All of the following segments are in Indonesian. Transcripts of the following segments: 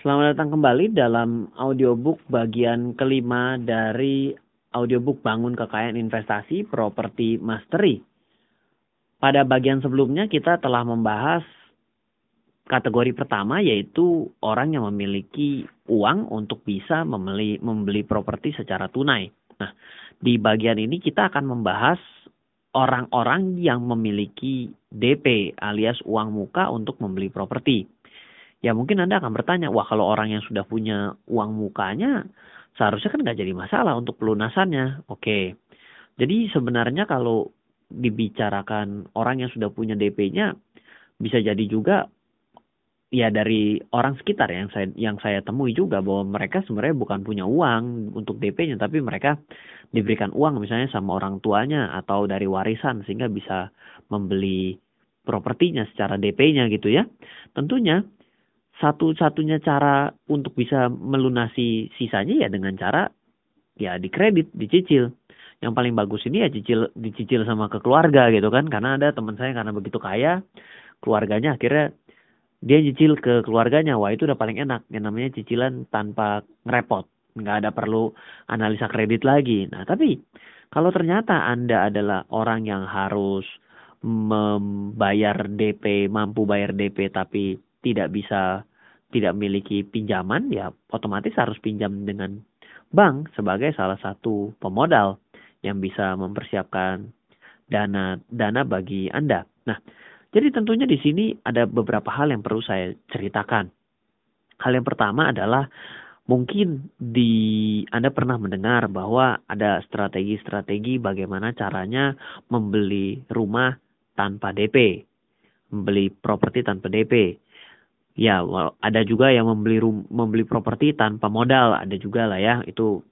Selamat datang kembali dalam audiobook bagian kelima dari audiobook Bangun Kekayaan Investasi Properti Mastery. Pada bagian sebelumnya kita telah membahas kategori pertama yaitu orang yang memiliki uang untuk bisa membeli membeli properti secara tunai. Nah, di bagian ini kita akan membahas orang-orang yang memiliki DP alias uang muka untuk membeli properti. Ya mungkin Anda akan bertanya, wah kalau orang yang sudah punya uang mukanya, seharusnya kan nggak jadi masalah untuk pelunasannya. Oke, jadi sebenarnya kalau dibicarakan orang yang sudah punya DP-nya, bisa jadi juga ya dari orang sekitar yang saya yang saya temui juga bahwa mereka sebenarnya bukan punya uang untuk DP-nya tapi mereka diberikan uang misalnya sama orang tuanya atau dari warisan sehingga bisa membeli propertinya secara DP-nya gitu ya. Tentunya satu-satunya cara untuk bisa melunasi sisanya ya dengan cara ya dikredit, dicicil. Yang paling bagus ini ya cicil dicicil sama ke keluarga gitu kan. Karena ada teman saya karena begitu kaya keluarganya akhirnya dia cicil ke keluarganya. Wah itu udah paling enak. Yang namanya cicilan tanpa ngerepot. Nggak ada perlu analisa kredit lagi. Nah tapi kalau ternyata anda adalah orang yang harus membayar DP mampu bayar DP tapi tidak bisa tidak memiliki pinjaman ya otomatis harus pinjam dengan bank sebagai salah satu pemodal yang bisa mempersiapkan dana dana bagi Anda. Nah, jadi tentunya di sini ada beberapa hal yang perlu saya ceritakan. Hal yang pertama adalah mungkin di Anda pernah mendengar bahwa ada strategi-strategi bagaimana caranya membeli rumah tanpa DP, membeli properti tanpa DP ya ada juga yang membeli rum, membeli properti tanpa modal ada juga lah ya itu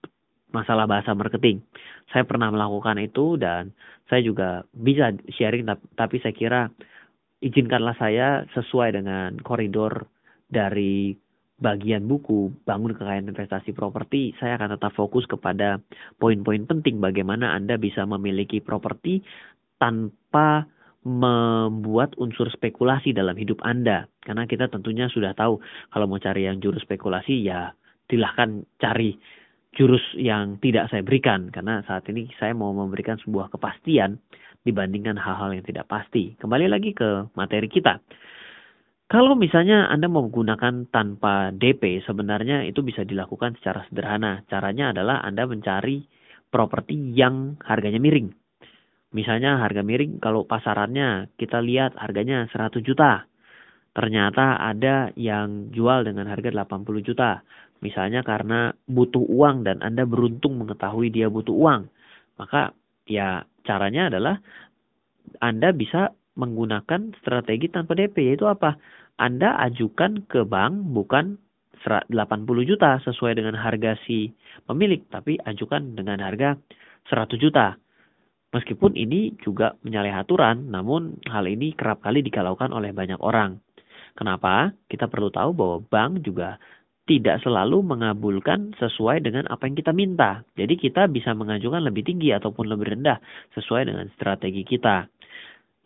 masalah bahasa marketing. Saya pernah melakukan itu dan saya juga bisa sharing tapi saya kira izinkanlah saya sesuai dengan koridor dari bagian buku bangun kekayaan investasi properti saya akan tetap fokus kepada poin-poin penting bagaimana Anda bisa memiliki properti tanpa membuat unsur spekulasi dalam hidup Anda. Karena kita tentunya sudah tahu kalau mau cari yang jurus spekulasi ya silahkan cari jurus yang tidak saya berikan. Karena saat ini saya mau memberikan sebuah kepastian dibandingkan hal-hal yang tidak pasti. Kembali lagi ke materi kita. Kalau misalnya Anda mau menggunakan tanpa DP, sebenarnya itu bisa dilakukan secara sederhana. Caranya adalah Anda mencari properti yang harganya miring Misalnya harga miring kalau pasarannya kita lihat harganya 100 juta. Ternyata ada yang jual dengan harga 80 juta. Misalnya karena butuh uang dan Anda beruntung mengetahui dia butuh uang. Maka ya caranya adalah Anda bisa menggunakan strategi tanpa DP yaitu apa? Anda ajukan ke bank bukan 80 juta sesuai dengan harga si pemilik tapi ajukan dengan harga 100 juta. Meskipun ini juga menyalahi aturan, namun hal ini kerap kali dikalaukan oleh banyak orang. Kenapa? Kita perlu tahu bahwa bank juga tidak selalu mengabulkan sesuai dengan apa yang kita minta. Jadi kita bisa mengajukan lebih tinggi ataupun lebih rendah sesuai dengan strategi kita.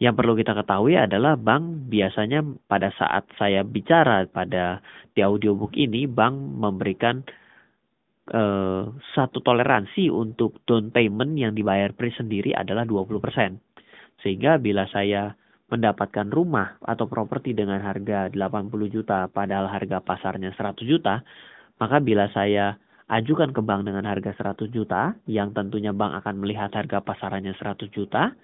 Yang perlu kita ketahui adalah bank biasanya pada saat saya bicara pada di audiobook ini, bank memberikan eh, satu toleransi untuk down payment yang dibayar pre sendiri adalah 20%. Sehingga bila saya mendapatkan rumah atau properti dengan harga 80 juta padahal harga pasarnya 100 juta, maka bila saya ajukan ke bank dengan harga 100 juta yang tentunya bank akan melihat harga pasarannya 100 juta,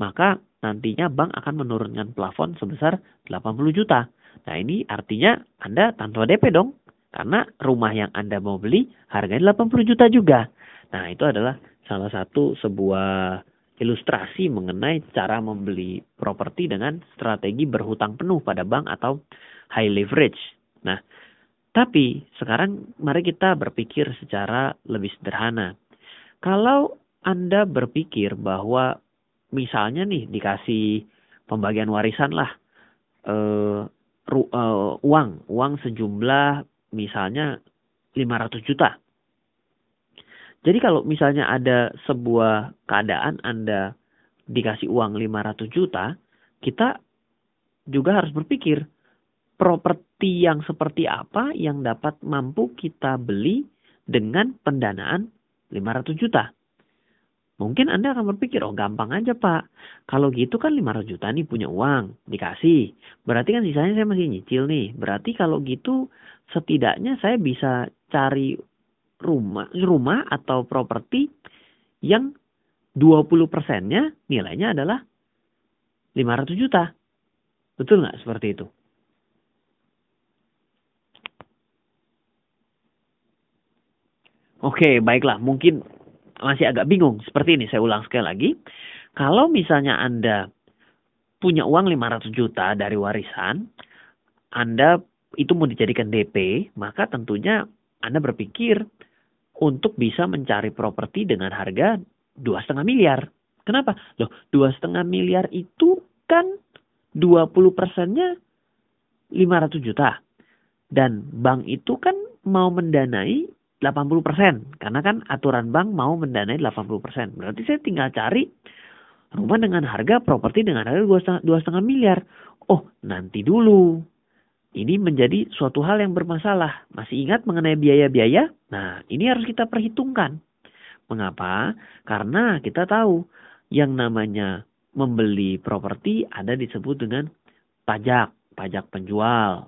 maka nantinya bank akan menurunkan plafon sebesar 80 juta. Nah ini artinya Anda tanpa DP dong. Karena rumah yang Anda mau beli harganya 80 juta juga. Nah, itu adalah salah satu sebuah ilustrasi mengenai cara membeli properti dengan strategi berhutang penuh pada bank atau high leverage. Nah, tapi sekarang mari kita berpikir secara lebih sederhana. Kalau Anda berpikir bahwa misalnya nih dikasih pembagian warisan lah uh, uh, uang uang sejumlah misalnya 500 juta. Jadi kalau misalnya ada sebuah keadaan Anda dikasih uang 500 juta, kita juga harus berpikir, properti yang seperti apa yang dapat mampu kita beli dengan pendanaan 500 juta. Mungkin Anda akan berpikir, oh gampang aja Pak. Kalau gitu kan 500 juta nih punya uang, dikasih. Berarti kan sisanya saya masih nyicil nih. Berarti kalau gitu setidaknya saya bisa cari rumah rumah atau properti yang 20 persennya nilainya adalah 500 juta. Betul nggak seperti itu? Oke, baiklah. Mungkin masih agak bingung. Seperti ini, saya ulang sekali lagi. Kalau misalnya Anda punya uang 500 juta dari warisan, Anda itu mau dijadikan DP, maka tentunya Anda berpikir untuk bisa mencari properti dengan harga dua setengah miliar. Kenapa? Loh, dua setengah miliar itu kan 20 persennya 500 juta. Dan bank itu kan mau mendanai 80 persen. Karena kan aturan bank mau mendanai 80 persen. Berarti saya tinggal cari rumah dengan harga properti dengan harga dua setengah miliar. Oh, nanti dulu. Ini menjadi suatu hal yang bermasalah. Masih ingat mengenai biaya-biaya? Nah, ini harus kita perhitungkan. Mengapa? Karena kita tahu yang namanya membeli properti ada disebut dengan pajak, pajak penjual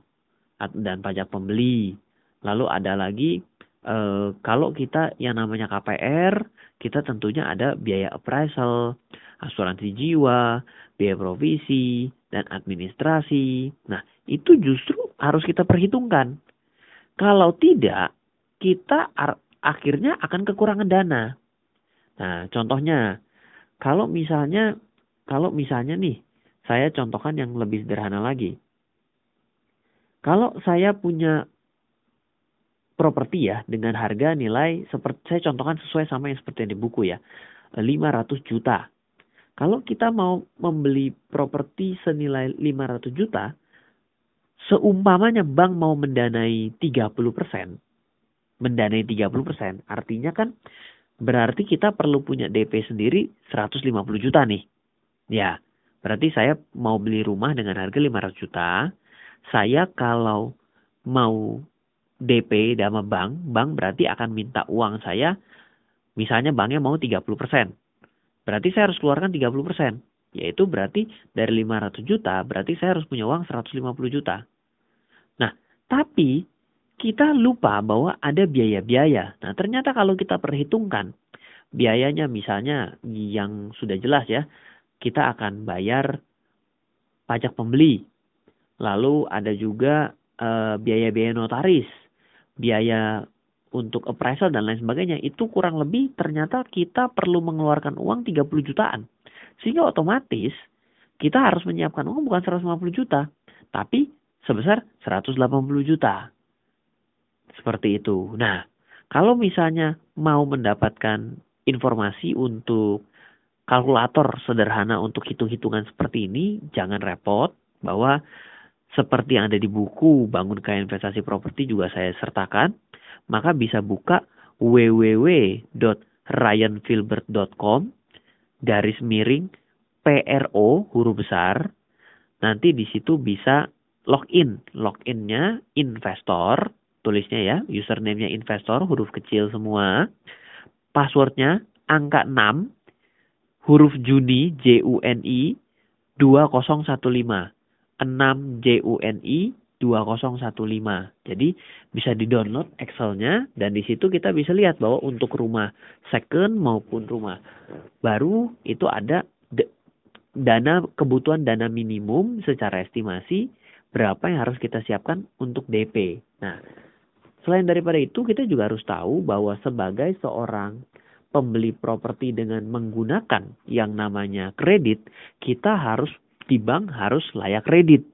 dan pajak pembeli. Lalu ada lagi e, kalau kita yang namanya KPR, kita tentunya ada biaya appraisal, asuransi jiwa, biaya provisi, dan administrasi. Nah, itu justru harus kita perhitungkan. Kalau tidak, kita akhirnya akan kekurangan dana. Nah, contohnya, kalau misalnya, kalau misalnya nih, saya contohkan yang lebih sederhana lagi. Kalau saya punya properti ya dengan harga nilai seperti saya contohkan sesuai sama yang seperti yang di buku ya 500 juta. Kalau kita mau membeli properti senilai 500 juta, seumpamanya bank mau mendanai 30 persen, mendanai 30 persen, artinya kan berarti kita perlu punya DP sendiri 150 juta nih. Ya, berarti saya mau beli rumah dengan harga 500 juta, saya kalau mau DP sama bank, bank berarti akan minta uang saya, misalnya banknya mau 30%. Berarti saya harus keluarkan 30%. Yaitu berarti dari 500 juta, berarti saya harus punya uang 150 juta. Nah, tapi kita lupa bahwa ada biaya-biaya. Nah, ternyata kalau kita perhitungkan, biayanya misalnya yang sudah jelas ya, kita akan bayar pajak pembeli. Lalu ada juga eh, biaya-biaya notaris biaya untuk appraisal dan lain sebagainya itu kurang lebih ternyata kita perlu mengeluarkan uang 30 jutaan. Sehingga otomatis kita harus menyiapkan uang bukan 150 juta, tapi sebesar 180 juta. Seperti itu. Nah, kalau misalnya mau mendapatkan informasi untuk kalkulator sederhana untuk hitung-hitungan seperti ini, jangan repot bahwa seperti yang ada di buku Bangun Kaya Investasi Properti juga saya sertakan, maka bisa buka www.ryanfilbert.com garis miring PRO huruf besar. Nanti di situ bisa login. Loginnya investor, tulisnya ya, username-nya investor, huruf kecil semua. Passwordnya angka 6, huruf Juni, J-U-N-I, 2015. 6 JUNI 2015. Jadi bisa di-download Excel-nya dan di situ kita bisa lihat bahwa untuk rumah second maupun rumah baru itu ada dana kebutuhan dana minimum secara estimasi berapa yang harus kita siapkan untuk DP. Nah, selain daripada itu kita juga harus tahu bahwa sebagai seorang pembeli properti dengan menggunakan yang namanya kredit, kita harus di bank harus layak kredit.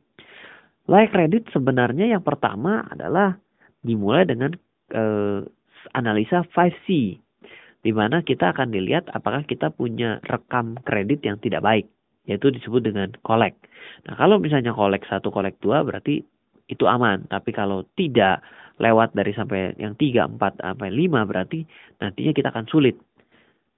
Layak kredit sebenarnya yang pertama adalah dimulai dengan eh, analisa 5C, di mana kita akan dilihat apakah kita punya rekam kredit yang tidak baik, yaitu disebut dengan kolek. Nah, kalau misalnya kolek satu, kolek dua, berarti itu aman. Tapi kalau tidak lewat dari sampai yang tiga, empat, sampai lima, berarti nantinya kita akan sulit.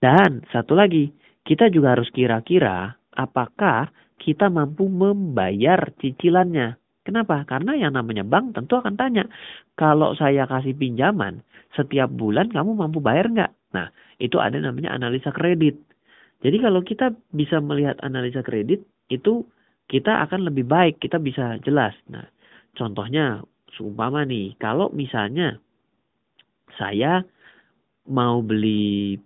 Dan satu lagi, kita juga harus kira-kira apakah kita mampu membayar cicilannya. Kenapa? Karena yang namanya bank tentu akan tanya, kalau saya kasih pinjaman, setiap bulan kamu mampu bayar nggak? Nah, itu ada namanya analisa kredit. Jadi kalau kita bisa melihat analisa kredit, itu kita akan lebih baik, kita bisa jelas. Nah, contohnya, seumpama nih, kalau misalnya saya mau beli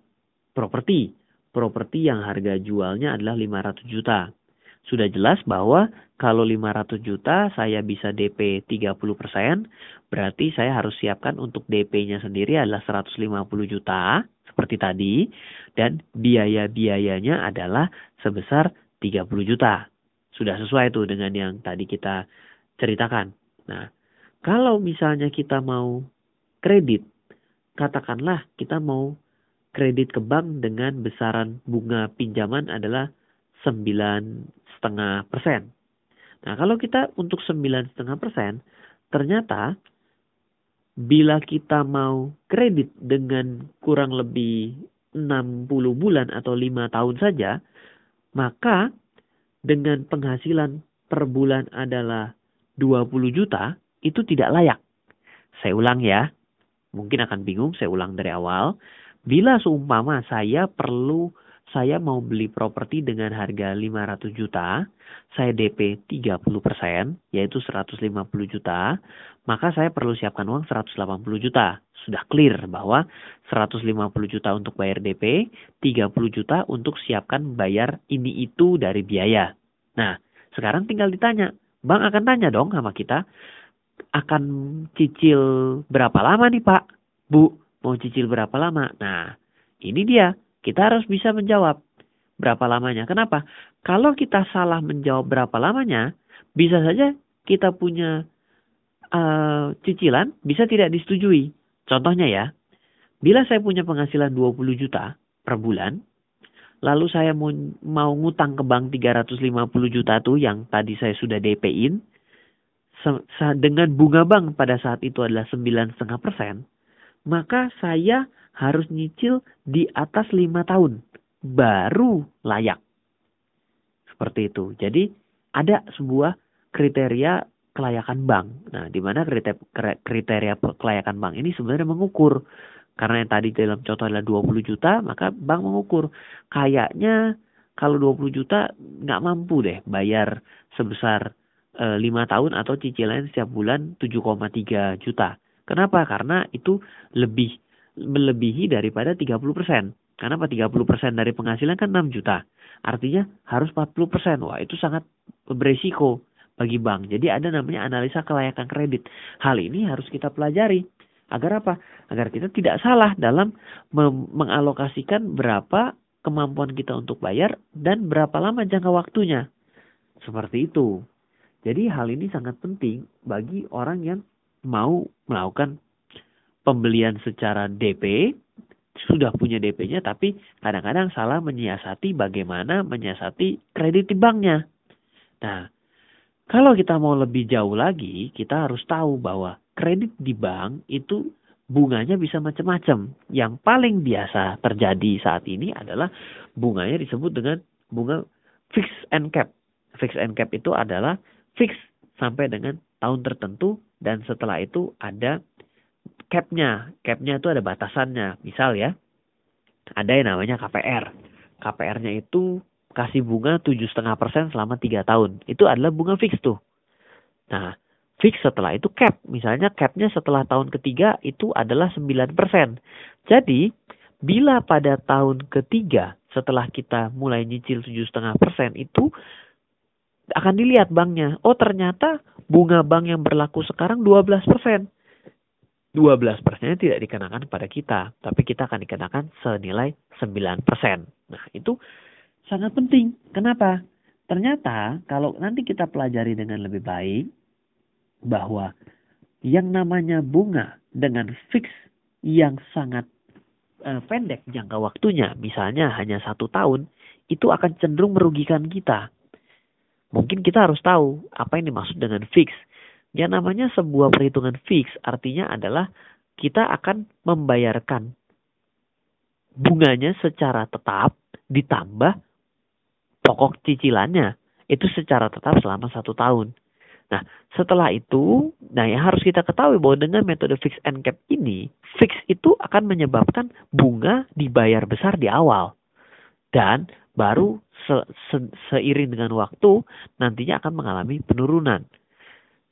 properti, properti yang harga jualnya adalah 500 juta. Sudah jelas bahwa kalau 500 juta saya bisa DP 30%, berarti saya harus siapkan untuk DP-nya sendiri adalah 150 juta seperti tadi dan biaya-biayanya adalah sebesar 30 juta. Sudah sesuai tuh dengan yang tadi kita ceritakan. Nah, kalau misalnya kita mau kredit, katakanlah kita mau kredit ke bank dengan besaran bunga pinjaman adalah sembilan setengah persen. Nah, kalau kita untuk sembilan setengah persen, ternyata bila kita mau kredit dengan kurang lebih 60 bulan atau 5 tahun saja, maka dengan penghasilan per bulan adalah 20 juta, itu tidak layak. Saya ulang ya, mungkin akan bingung, saya ulang dari awal. Bila seumpama saya perlu saya mau beli properti dengan harga 500 juta, saya DP 30 persen, yaitu 150 juta, maka saya perlu siapkan uang 180 juta. Sudah clear bahwa 150 juta untuk bayar DP, 30 juta untuk siapkan bayar ini itu dari biaya. Nah, sekarang tinggal ditanya, Bang akan tanya dong sama kita, akan cicil berapa lama nih Pak? Bu, mau cicil berapa lama? Nah, ini dia kita harus bisa menjawab berapa lamanya. Kenapa? Kalau kita salah menjawab berapa lamanya, bisa saja kita punya uh, cicilan bisa tidak disetujui. Contohnya ya, bila saya punya penghasilan 20 juta per bulan, lalu saya mau, mau ngutang ke bank 350 juta tuh yang tadi saya sudah DP-in, dengan bunga bank pada saat itu adalah 9,5 persen, maka saya harus nyicil di atas lima tahun baru layak. Seperti itu. Jadi ada sebuah kriteria kelayakan bank. Nah, di mana kriteria, kelayakan bank ini sebenarnya mengukur. Karena yang tadi dalam contoh adalah 20 juta, maka bank mengukur. Kayaknya kalau 20 juta nggak mampu deh bayar sebesar e, 5 tahun atau cicilan setiap bulan 7,3 juta. Kenapa? Karena itu lebih melebihi daripada 30%. Karena apa 30% dari penghasilan kan 6 juta. Artinya harus 40%. Wah, itu sangat beresiko bagi bank. Jadi ada namanya analisa kelayakan kredit. Hal ini harus kita pelajari. Agar apa? Agar kita tidak salah dalam mengalokasikan berapa kemampuan kita untuk bayar dan berapa lama jangka waktunya. Seperti itu. Jadi hal ini sangat penting bagi orang yang mau melakukan pembelian secara DP, sudah punya DP-nya tapi kadang-kadang salah menyiasati bagaimana menyiasati kredit di banknya. Nah, kalau kita mau lebih jauh lagi, kita harus tahu bahwa kredit di bank itu bunganya bisa macam-macam. Yang paling biasa terjadi saat ini adalah bunganya disebut dengan bunga fix and cap. Fix and cap itu adalah fix sampai dengan tahun tertentu dan setelah itu ada capnya. Capnya itu ada batasannya. Misal ya, ada yang namanya KPR. KPR-nya itu kasih bunga tujuh setengah persen selama tiga tahun. Itu adalah bunga fix tuh. Nah, fix setelah itu cap. Misalnya capnya setelah tahun ketiga itu adalah 9 persen. Jadi, bila pada tahun ketiga setelah kita mulai nyicil tujuh setengah persen itu akan dilihat banknya. Oh ternyata bunga bank yang berlaku sekarang 12 persen. 12 persennya tidak dikenakan pada kita, tapi kita akan dikenakan senilai 9 persen. Nah, itu sangat penting. Kenapa? Ternyata kalau nanti kita pelajari dengan lebih baik bahwa yang namanya bunga dengan fix yang sangat uh, pendek jangka waktunya, misalnya hanya satu tahun, itu akan cenderung merugikan kita. Mungkin kita harus tahu apa yang dimaksud dengan fix. Yang namanya sebuah perhitungan fix artinya adalah kita akan membayarkan bunganya secara tetap ditambah pokok cicilannya itu secara tetap selama satu tahun. Nah, setelah itu, nah yang harus kita ketahui bahwa dengan metode fix and cap ini, fix itu akan menyebabkan bunga dibayar besar di awal. Dan baru se se seiring dengan waktu nantinya akan mengalami penurunan.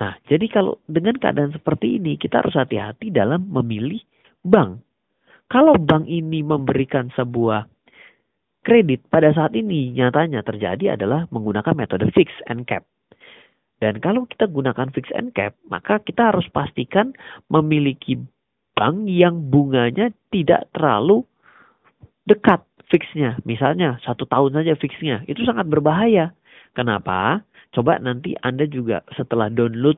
Nah, jadi kalau dengan keadaan seperti ini kita harus hati-hati dalam memilih bank. Kalau bank ini memberikan sebuah kredit pada saat ini nyatanya terjadi adalah menggunakan metode fix and cap. Dan kalau kita gunakan fix and cap, maka kita harus pastikan memiliki bank yang bunganya tidak terlalu dekat fixnya. Misalnya satu tahun saja fixnya, itu sangat berbahaya. Kenapa? Coba nanti Anda juga setelah download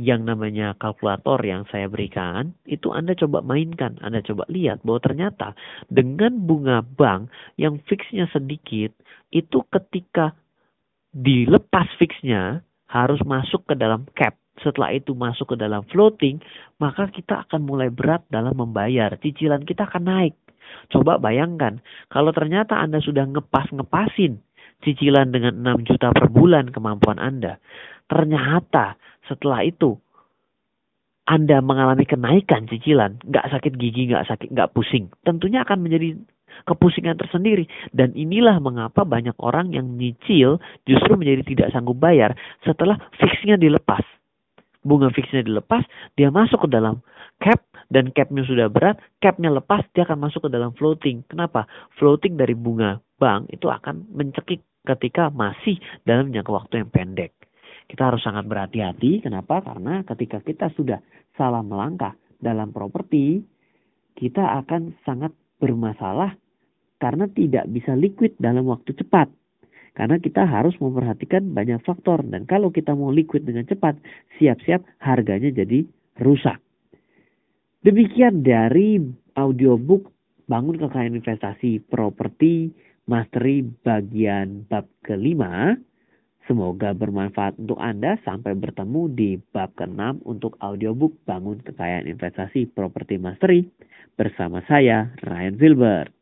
yang namanya kalkulator yang saya berikan, itu Anda coba mainkan, Anda coba lihat bahwa ternyata dengan bunga bank yang fixnya sedikit, itu ketika dilepas fixnya, harus masuk ke dalam cap. Setelah itu masuk ke dalam floating, maka kita akan mulai berat dalam membayar. Cicilan kita akan naik. Coba bayangkan, kalau ternyata Anda sudah ngepas-ngepasin cicilan dengan 6 juta per bulan kemampuan Anda. Ternyata setelah itu anda mengalami kenaikan cicilan, nggak sakit gigi, nggak sakit, nggak pusing, tentunya akan menjadi kepusingan tersendiri. Dan inilah mengapa banyak orang yang nyicil justru menjadi tidak sanggup bayar setelah fixnya dilepas. Bunga fixnya dilepas, dia masuk ke dalam cap dan capnya sudah berat, capnya lepas, dia akan masuk ke dalam floating. Kenapa? Floating dari bunga bank itu akan mencekik ketika masih dalam jangka waktu yang pendek. Kita harus sangat berhati-hati. Kenapa? Karena ketika kita sudah salah melangkah dalam properti, kita akan sangat bermasalah karena tidak bisa liquid dalam waktu cepat. Karena kita harus memperhatikan banyak faktor dan kalau kita mau liquid dengan cepat, siap-siap harganya jadi rusak. Demikian dari audiobook Bangun Kekayaan Investasi Properti Mastery bagian bab kelima. Semoga bermanfaat untuk Anda. Sampai bertemu di bab ke-6 untuk audiobook Bangun Kekayaan Investasi Properti Mastery bersama saya, Ryan Wilbert.